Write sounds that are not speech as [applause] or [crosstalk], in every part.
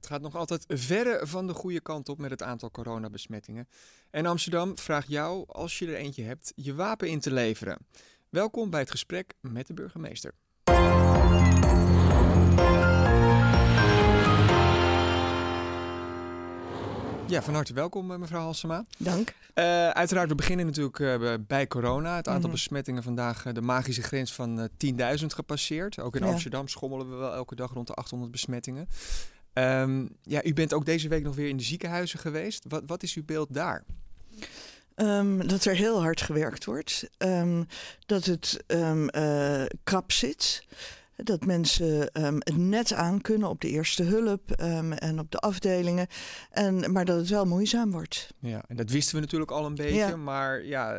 het gaat nog altijd verre van de goede kant op met het aantal coronabesmettingen. En Amsterdam vraagt jou, als je er eentje hebt, je wapen in te leveren. Welkom bij het gesprek met de burgemeester. Ja, van harte welkom, eh, mevrouw Halsema. Dank. Uh, uiteraard, we beginnen natuurlijk uh, bij corona. Het aantal mm. besmettingen vandaag uh, de magische grens van 10.000 gepasseerd. Ook in ja. Amsterdam schommelen we wel elke dag rond de 800 besmettingen. Um, ja, u bent ook deze week nog weer in de ziekenhuizen geweest. Wat, wat is uw beeld daar? Um, dat er heel hard gewerkt wordt. Um, dat het krap zit. Dat mensen um, het net aan kunnen op de eerste hulp um, en op de afdelingen. En, maar dat het wel moeizaam wordt. Ja, en dat wisten we natuurlijk al een beetje. Ja. Maar ja,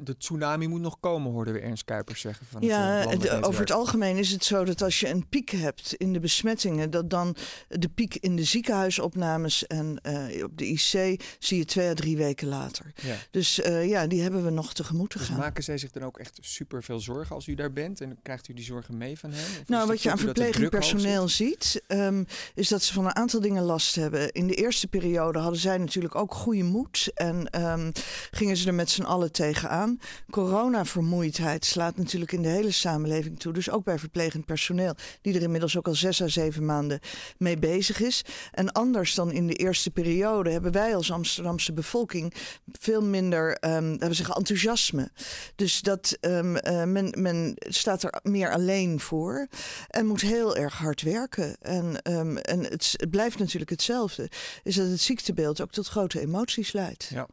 de tsunami moet nog komen, hoorden we Ernst Kuipers zeggen. Van ja, het, de, over het algemeen is het zo dat als je een piek hebt in de besmettingen, dat dan de piek in de ziekenhuisopnames en uh, op de IC zie je twee à drie weken later. Ja. Dus uh, ja, die hebben we nog tegemoet te dus gaan. Maken zij zich dan ook echt super veel zorgen als u daar bent? En krijgt u die zorgen mee van hen? Nou, wat je aan verplegend personeel ziet, um, is dat ze van een aantal dingen last hebben. In de eerste periode hadden zij natuurlijk ook goede moed en um, gingen ze er met z'n allen tegenaan. Corona-vermoeidheid slaat natuurlijk in de hele samenleving toe. Dus ook bij verplegend personeel, die er inmiddels ook al zes à zeven maanden mee bezig is. En anders dan in de eerste periode hebben wij als Amsterdamse bevolking veel minder, um, we zeggen, enthousiasme. Dus dat uh, men, men staat er meer alleen voor. En moet heel erg hard werken. En, um, en het, het, blijft natuurlijk hetzelfde. Is dat het ziektebeeld ook tot grote emoties leidt. Ja.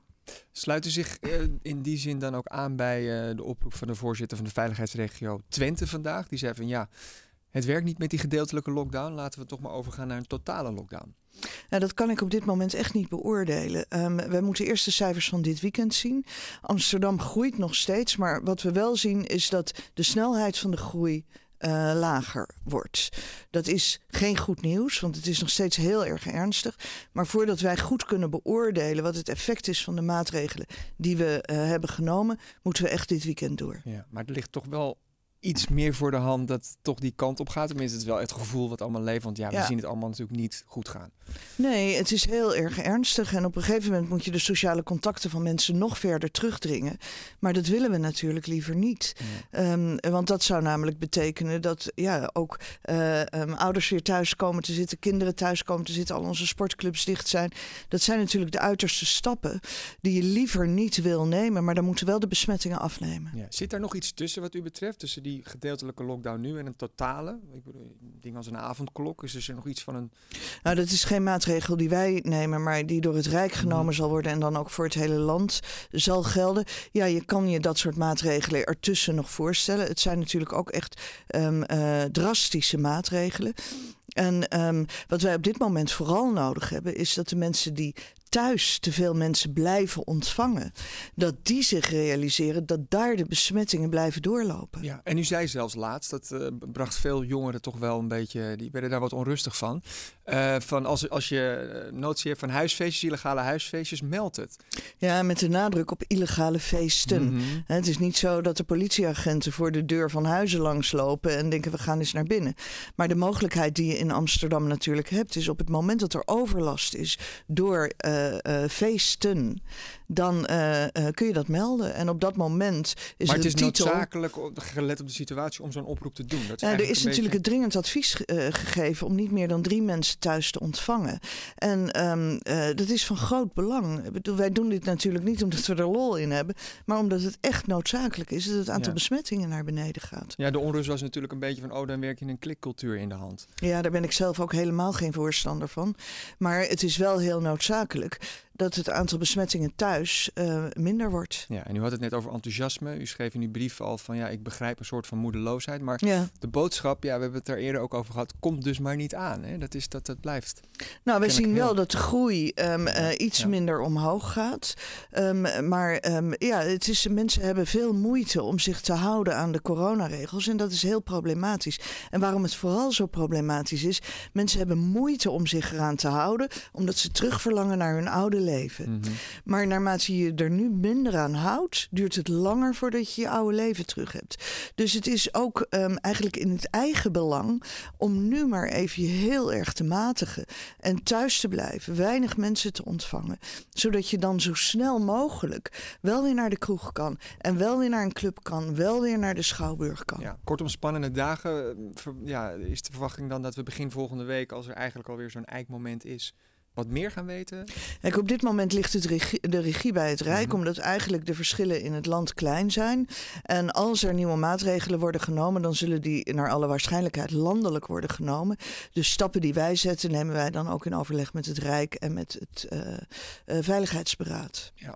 Sluit u zich uh, in die zin dan ook aan bij uh, de oproep van de voorzitter van de veiligheidsregio Twente vandaag? Die zei van ja, het werkt niet met die gedeeltelijke lockdown. Laten we toch maar overgaan naar een totale lockdown. Nou, dat kan ik op dit moment echt niet beoordelen. Um, we moeten eerst de cijfers van dit weekend zien. Amsterdam groeit nog steeds, maar wat we wel zien is dat de snelheid van de groei uh, lager wordt. Dat is geen goed nieuws, want het is nog steeds heel erg ernstig. Maar voordat wij goed kunnen beoordelen wat het effect is van de maatregelen die we uh, hebben genomen, moeten we echt dit weekend door. Ja, maar er ligt toch wel iets meer voor de hand dat toch die kant op gaat. Tenminste, het is wel het gevoel wat allemaal leeft. Want ja, we ja. zien het allemaal natuurlijk niet goed gaan. Nee, het is heel erg ernstig. En op een gegeven moment moet je de sociale contacten van mensen nog verder terugdringen. Maar dat willen we natuurlijk liever niet. Ja. Um, want dat zou namelijk betekenen dat ja, ook uh, um, ouders weer thuis komen te zitten, kinderen thuis komen te zitten, al onze sportclubs dicht zijn. Dat zijn natuurlijk de uiterste stappen die je liever niet wil nemen. Maar dan moeten wel de besmettingen afnemen. Ja. Zit daar nog iets tussen wat u betreft? Tussen die die gedeeltelijke lockdown nu en een totale? Ik bedoel, ding als een avondklok, is er nog iets van een... Nou, dat is geen maatregel die wij nemen, maar die door het Rijk genomen mm. zal worden en dan ook voor het hele land zal gelden. Ja, je kan je dat soort maatregelen ertussen nog voorstellen. Het zijn natuurlijk ook echt um, uh, drastische maatregelen. En um, wat wij op dit moment vooral nodig hebben, is dat de mensen die thuis te veel mensen blijven ontvangen, dat die zich realiseren dat daar de besmettingen blijven doorlopen. Ja, en u zei zelfs laatst, dat uh, bracht veel jongeren toch wel een beetje, die werden daar wat onrustig van. Uh, van als, als je notie hebt van huisfeestjes, illegale huisfeestjes, meld het. Ja, met de nadruk op illegale feesten. Mm -hmm. Het is niet zo dat de politieagenten voor de deur van huizen langslopen en denken we gaan eens naar binnen. Maar de mogelijkheid die je in Amsterdam natuurlijk hebt, is op het moment dat er overlast is door uh, feesten, dan uh, kun je dat melden. En op dat moment is maar het is titel... noodzakelijk, gelet op de situatie, om zo'n oproep te doen. Dat is er is natuurlijk het dringend advies gegeven om niet meer dan drie mensen thuis te ontvangen. En um, dat is van groot belang. Ik bedoel, wij doen dit natuurlijk niet omdat we er lol in hebben, maar omdat het echt noodzakelijk is dat het aantal ja. besmettingen naar beneden gaat. Ja, de onrust was natuurlijk een beetje van, oh, dan werk je een klikcultuur in de hand. Ja, daar ben ik zelf ook helemaal geen voorstander van. Maar het is wel heel noodzakelijk work dat het aantal besmettingen thuis uh, minder wordt. Ja, en u had het net over enthousiasme. U schreef in uw brief al van ja, ik begrijp een soort van moedeloosheid. Maar ja. de boodschap, ja, we hebben het er eerder ook over gehad, komt dus maar niet aan. Hè? Dat is dat het blijft. Nou, we zien heel... wel dat de groei um, uh, iets ja. minder omhoog gaat. Um, maar um, ja, het is, mensen hebben veel moeite om zich te houden aan de coronaregels. En dat is heel problematisch. En waarom het vooral zo problematisch is, mensen hebben moeite om zich eraan te houden, omdat ze terugverlangen naar hun oude leven. Mhm. Maar naarmate je er nu minder aan houdt, duurt het langer voordat je je oude leven terug hebt. Dus het is ook ehm, eigenlijk in het eigen belang om nu maar even je heel erg te matigen en thuis te blijven, weinig mensen te ontvangen, zodat je dan zo snel mogelijk wel weer naar de kroeg kan en wel weer naar een club kan, wel weer naar de schouwburg kan. Ja, kortom, spannende dagen. Ja, is de verwachting dan dat we begin volgende week, als er eigenlijk alweer zo'n eikmoment is, wat meer gaan weten? Kijk, op dit moment ligt het de regie bij het Rijk, mhm. omdat eigenlijk de verschillen in het land klein zijn. En als er nieuwe maatregelen worden genomen, dan zullen die naar alle waarschijnlijkheid landelijk worden genomen. Dus stappen die wij zetten, nemen wij dan ook in overleg met het Rijk en met het uh, uh, Veiligheidsberaad. Ja.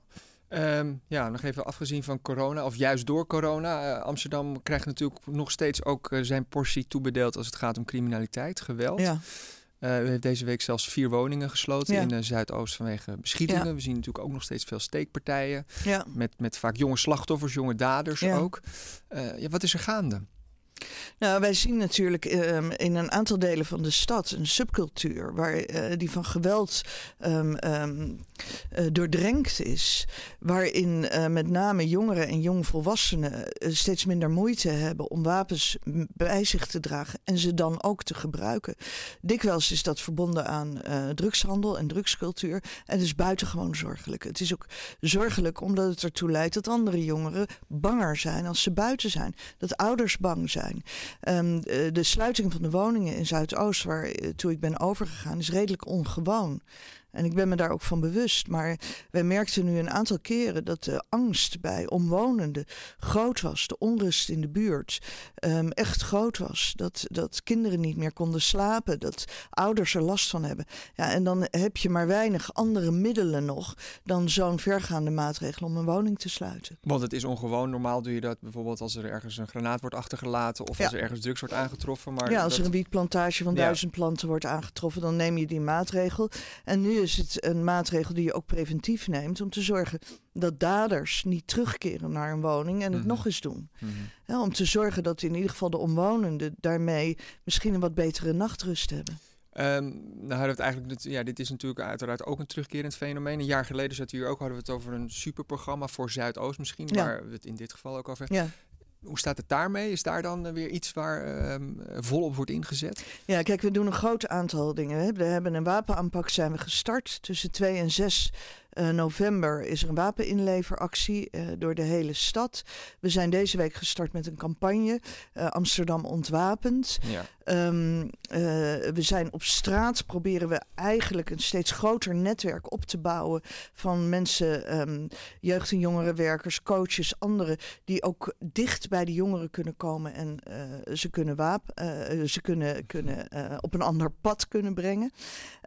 Um, ja, nog even afgezien van corona, of juist door corona. Uh, Amsterdam krijgt natuurlijk nog steeds ook zijn portie toebedeeld als het gaat om criminaliteit, geweld. Ja. Uh, u heeft deze week zelfs vier woningen gesloten in uh, Zuidoost vanwege beschietingen. We zien natuurlijk ook nog steeds veel steekpartijen. Ja. Met, met vaak jonge slachtoffers, jonge daders ook. Uh, ja, wat is er gaande? Nou, wij zien natuurlijk um, in een aantal delen van de stad een subcultuur waar uh, die van geweld um, doordrenkt is. Waarin uh, met name jongeren en jongvolwassenen steeds minder moeite hebben om wapens bij zich te dragen en ze dan ook te gebruiken. Dikwijls is dat verbonden aan drugshandel en drugscultuur. En het is buitengewoon zorgelijk. Het is ook zorgelijk omdat het ertoe leidt dat andere jongeren banger zijn als ze buiten zijn. Dat ouders bang zijn. Ehm, de sluiting van de woningen in Zuidoost, waar uh, toe ik ben overgegaan, is redelijk ongewoon. En ik ben me daar ook van bewust. Maar wij merkten nu een aantal keren dat de angst bij omwonenden groot was. De onrust in de buurt um, echt groot was. Dat, dat kinderen niet meer konden slapen. Dat ouders er last van hebben. Ja, en dan heb je maar weinig andere middelen nog dan zo'n vergaande maatregel om een woning te sluiten. Want het is ongewoon. Normaal doe je dat bijvoorbeeld als er ergens een granaat wordt achtergelaten of als er ergens drugs wordt aangetroffen. Maar ja, als er een wietplantage van duizend planten wordt aangetroffen, dan neem je die maatregel. En nu is het een maatregel die je ook preventief neemt om te zorgen dat daders niet terugkeren naar een woning en het mhm. nog eens doen. Mhm. om te zorgen dat in ieder geval de omwonenden daarmee misschien een wat betere nachtrust hebben. Um, nou hadden we het eigenlijk, ja, dit is natuurlijk uiteraard ook een terugkerend fenomeen. Een jaar geleden zat hier ook, hadden we het over een superprogramma voor Zuidoost misschien, waar we het in dit geval ook over hebben. Hoe staat het daarmee? Is daar dan eh, weer iets waar uh, volop wordt ingezet? Ja, kijk, we doen een groot aantal dingen. We hebben een wapenaanpak zijn we gestart. Tussen 2 en 6 uh, november is er een wapeninleveractie uh, door de hele stad. We zijn deze week gestart met een campagne, uh, Amsterdam ontwapend. Ja. Um, we zijn op straat, proberen we eigenlijk een steeds groter netwerk op te bouwen van mensen, um, jeugd- en jongerenwerkers, coaches, anderen, die ook dicht bij de jongeren kunnen komen en ze kunnen, wapen, ze kunnen, kunnen op een ander pad kunnen brengen.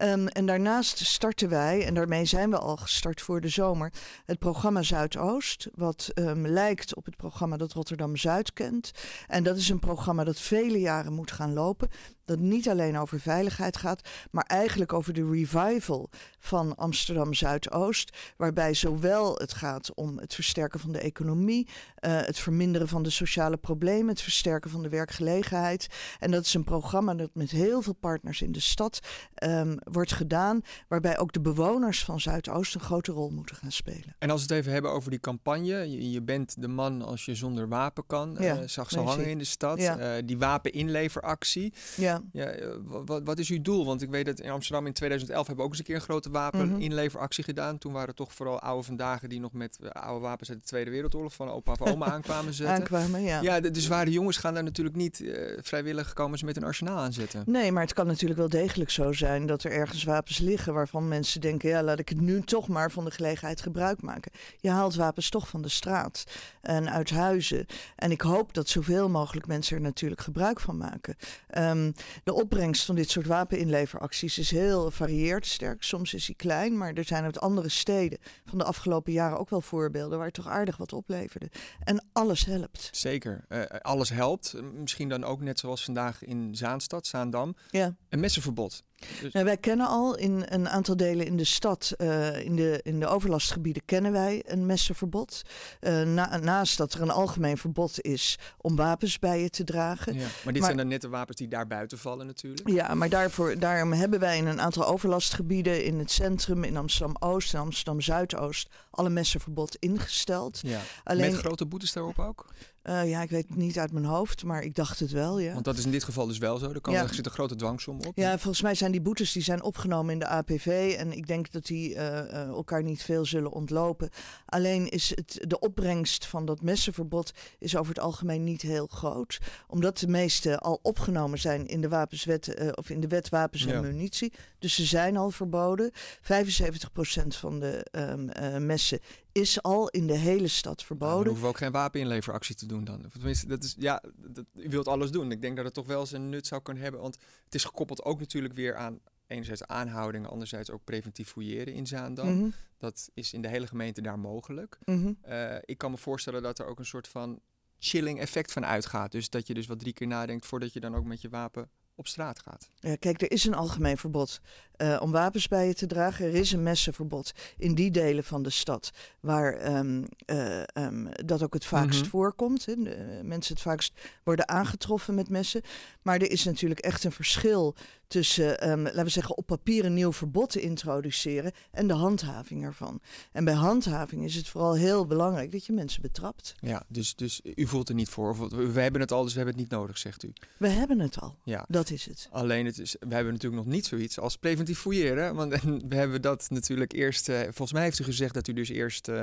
Um, en daarnaast starten wij, en daarmee zijn we al gestart, start voor de zomer het programma Zuidoost. Wat um, lijkt op het programma dat Rotterdam Zuid kent. En dat is een programma dat vele jaren moet gaan lopen dat niet alleen over veiligheid gaat, maar eigenlijk over de revival van Amsterdam Zuidoost. Waarbij zowel het gaat om het versterken van de economie, uh, het verminderen van de sociale problemen, het versterken van de werkgelegenheid. En dat is een programma dat met heel veel partners in de stad um, wordt gedaan, waarbij ook de bewoners van Zuidoost een grote rol moeten gaan spelen. En als we het even hebben over die campagne, je, je bent de man als je zonder wapen kan, ja, uh, zag ze hangen in de stad, ja. uh, die wapeninleveractie. Ja. Ja, eh, wat, wat, is uw doel? Want ik weet dat in Amsterdam in 2011 hebben we ook eens een keer een grote wapeninleveractie mm gedaan. Toen waren het toch vooral oude vandaag die nog met eh, oude wapens uit de Tweede Wereldoorlog van opa of oma [laughs] aankwamen zetten. Aankwamen, ja. Ja, de, de zware jongens gaan daar natuurlijk niet uh, vrijwillig komen ze met een arsenaal aanzetten. Nee, maar het kan natuurlijk wel degelijk zo zijn dat er ergens wapens liggen waarvan mensen denken, ja, laat ik het nu toch maar van de gelegenheid gebruik maken. Je haalt wapens toch van de straat en uit huizen. En ik hoop dat zoveel mogelijk mensen er natuurlijk gebruik van maken. Um, de opbrengst van dit soort wapeninleveracties is heel varieerd sterk. Soms is hij klein, maar er zijn uit andere steden van de afgelopen jaren ook wel voorbeelden waar het toch aardig wat opleverde. En alles helpt. Zeker, uh, alles helpt. Misschien dan ook net zoals vandaag in Zaanstad, Zaandam, ja. een messenverbod. Dus... Nou, wij kennen al in een aantal delen in de stad, uh, in, de, in de overlastgebieden, kennen wij een messenverbod. Uh, na, naast dat er een algemeen verbod is om wapens bij je te dragen. Ja, maar dit zijn dan net de wapens die daar buiten vallen natuurlijk. Ja, maar daarvoor, daarom hebben wij in een aantal overlastgebieden in het centrum, in Amsterdam-Oost en Amsterdam-Zuidoost, alle messenverbod ingesteld. Ja. Alleen, Met grote boetes daarop ook? Uh, ja, ik weet het niet uit mijn hoofd, maar ik dacht het wel, ja. Want dat is in dit geval dus wel zo? Er, kan, ja. er zit een grote dwangsom op? Ja, volgens mij zijn die boetes die zijn opgenomen in de APV. En ik denk dat die uh, uh, elkaar niet veel zullen ontlopen. Alleen is het, de opbrengst van dat messenverbod is over het algemeen niet heel groot. Omdat de meeste al opgenomen zijn in de, wapenswet, of in de wet wapens en munitie. Dus ze zijn al verboden. 75% van de um, messen is al in de hele stad verboden. Nou, dan hoeven we ook geen wapeninleveractie te doen dan. tenminste, dat is, ja, dat, u wilt alles doen. Ik denk dat het toch wel zijn nut zou kunnen hebben. Want het is gekoppeld ook natuurlijk weer aan enerzijds aanhoudingen, anderzijds ook preventief fouilleren in Zaandam. Mm Dat is in de hele gemeente daar mogelijk. Mhm. Eh, ik kan me voorstellen dat er ook een soort van chilling effect van uitgaat. Dus dat je dus wat drie keer nadenkt voordat je dan ook met je wapen op straat gaat. Ja, kijk, er is een algemeen verbod uh, om wapens bij je te dragen. Er is een messenverbod in die delen van de stad waar um, uh, um, dat ook het vaakst mm voorkomt. Hè. De, mensen het vaakst worden aangetroffen met messen. Maar er is natuurlijk echt een verschil tussen, um, laten we zeggen, op papier een nieuw verbod te introduceren en de handhaving ervan. En bij handhaving is het vooral heel belangrijk dat je mensen betrapt. Ja, dus, dus u voelt er niet voor. Of, we hebben het al, dus we hebben het niet nodig, zegt u. We hebben het al. Ja. Dat is het. Alleen, het is, we hebben natuurlijk nog niet zoiets als preventief fouilleren. Want [laughs] we hebben dat natuurlijk eerst... Uh, volgens mij heeft u gezegd dat u dus eerst uh,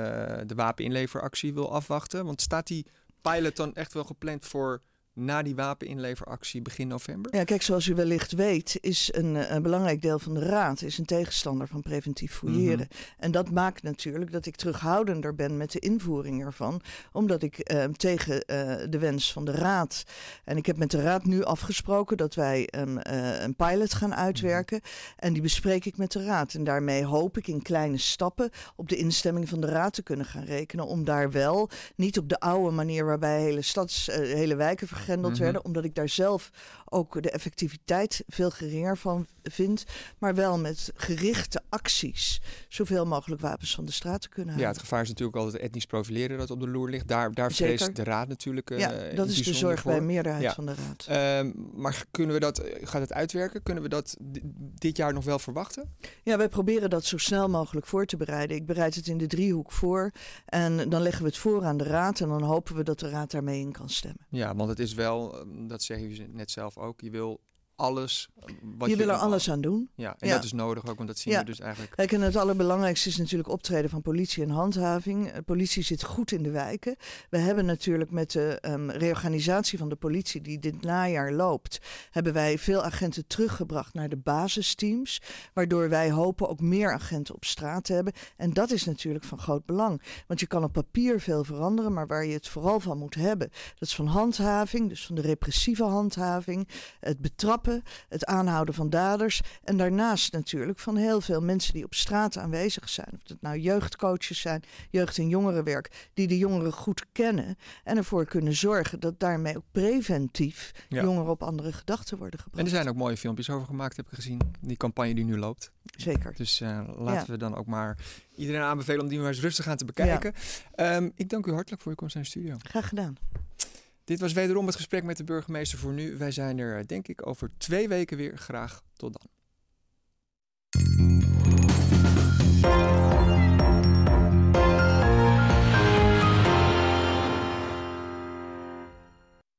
de wapeninleveractie wil afwachten. Want staat die pilot dan echt wel gepland voor na die wapeninleveractie begin november? Ja, kijk, zoals u wellicht weet, is een, eh, een belangrijk deel van de Raad is een tegenstander van preventief fouilleren. Mhm. En dat maakt natuurlijk dat ik terughoudender ben met de invoering ervan, omdat ik eh, tegen eh, de wens van de Raad. En ik heb met de Raad nu afgesproken dat wij um, een pilot gaan uitwerken. Mhm. En die bespreek ik met de Raad. En daarmee hoop ik in kleine stappen op de instemming van de Raad te kunnen gaan rekenen. Om daar wel niet op de oude manier waarbij hele stads, hele wijken mhm. werden, omdat ik daar zelf ook de effectiviteit veel geringer van vind, maar wel met gerichte acties zoveel mogelijk wapens van de straat te kunnen halen. Ja, het gevaar is natuurlijk altijd etnisch profileren dat op de loer ligt. Daar, daar vreest de raad natuurlijk. Uh, ja, dat is de zorg bij een meerderheid van de raad. Ehm, maar kunnen we dat, gaat het uitwerken? Kunnen we dat dit jaar nog wel verwachten? Ja, wij proberen dat zo snel mogelijk voor te bereiden. Ik bereid het in de driehoek voor en dan leggen we het voor aan de raad en dan hopen we dat de raad daarmee in kan stemmen. Ja, want het is wel, ehm, dat zeggen je net zelf ook, je wil alles. Wat je, wil er alles aan doen. Ja, en dat is nodig ook, want dat zien we dus eigenlijk. Kijk, en het allerbelangrijkste is natuurlijk optreden van politie en handhaving. De politie zit goed in de wijken. We hebben natuurlijk met de um, reorganisatie van de politie die dit najaar loopt, hebben wij veel agenten teruggebracht naar de basisteams, waardoor wij hopen ook meer agenten op straat te hebben. En dat is natuurlijk van groot belang, want je kan op papier veel veranderen, maar waar je het vooral van moet hebben, dat is van handhaving, dus van de repressieve handhaving, het betrappen het aanhouden van daders. En daarnaast natuurlijk van heel veel mensen die op straat aanwezig zijn. Of dat nou jeugdcoaches zijn, jeugd- en jongerenwerk, die de jongeren goed kennen. En ervoor kunnen zorgen dat daarmee ook preventief jongeren op andere gedachten worden gebracht. En er zijn ook mooie filmpjes over gemaakt, heb ik gezien. Die campagne die nu loopt. Zeker. Dus uh, laten we dan ook maar iedereen aanbevelen om die maar eens rustig aan te bekijken. Um, ik dank u hartelijk voor uw komst naar de studio. Graag gedaan. Dit was wederom het gesprek met de burgemeester voor nu. Wij zijn er eh, denk ik over twee weken weer. Graag tot dan.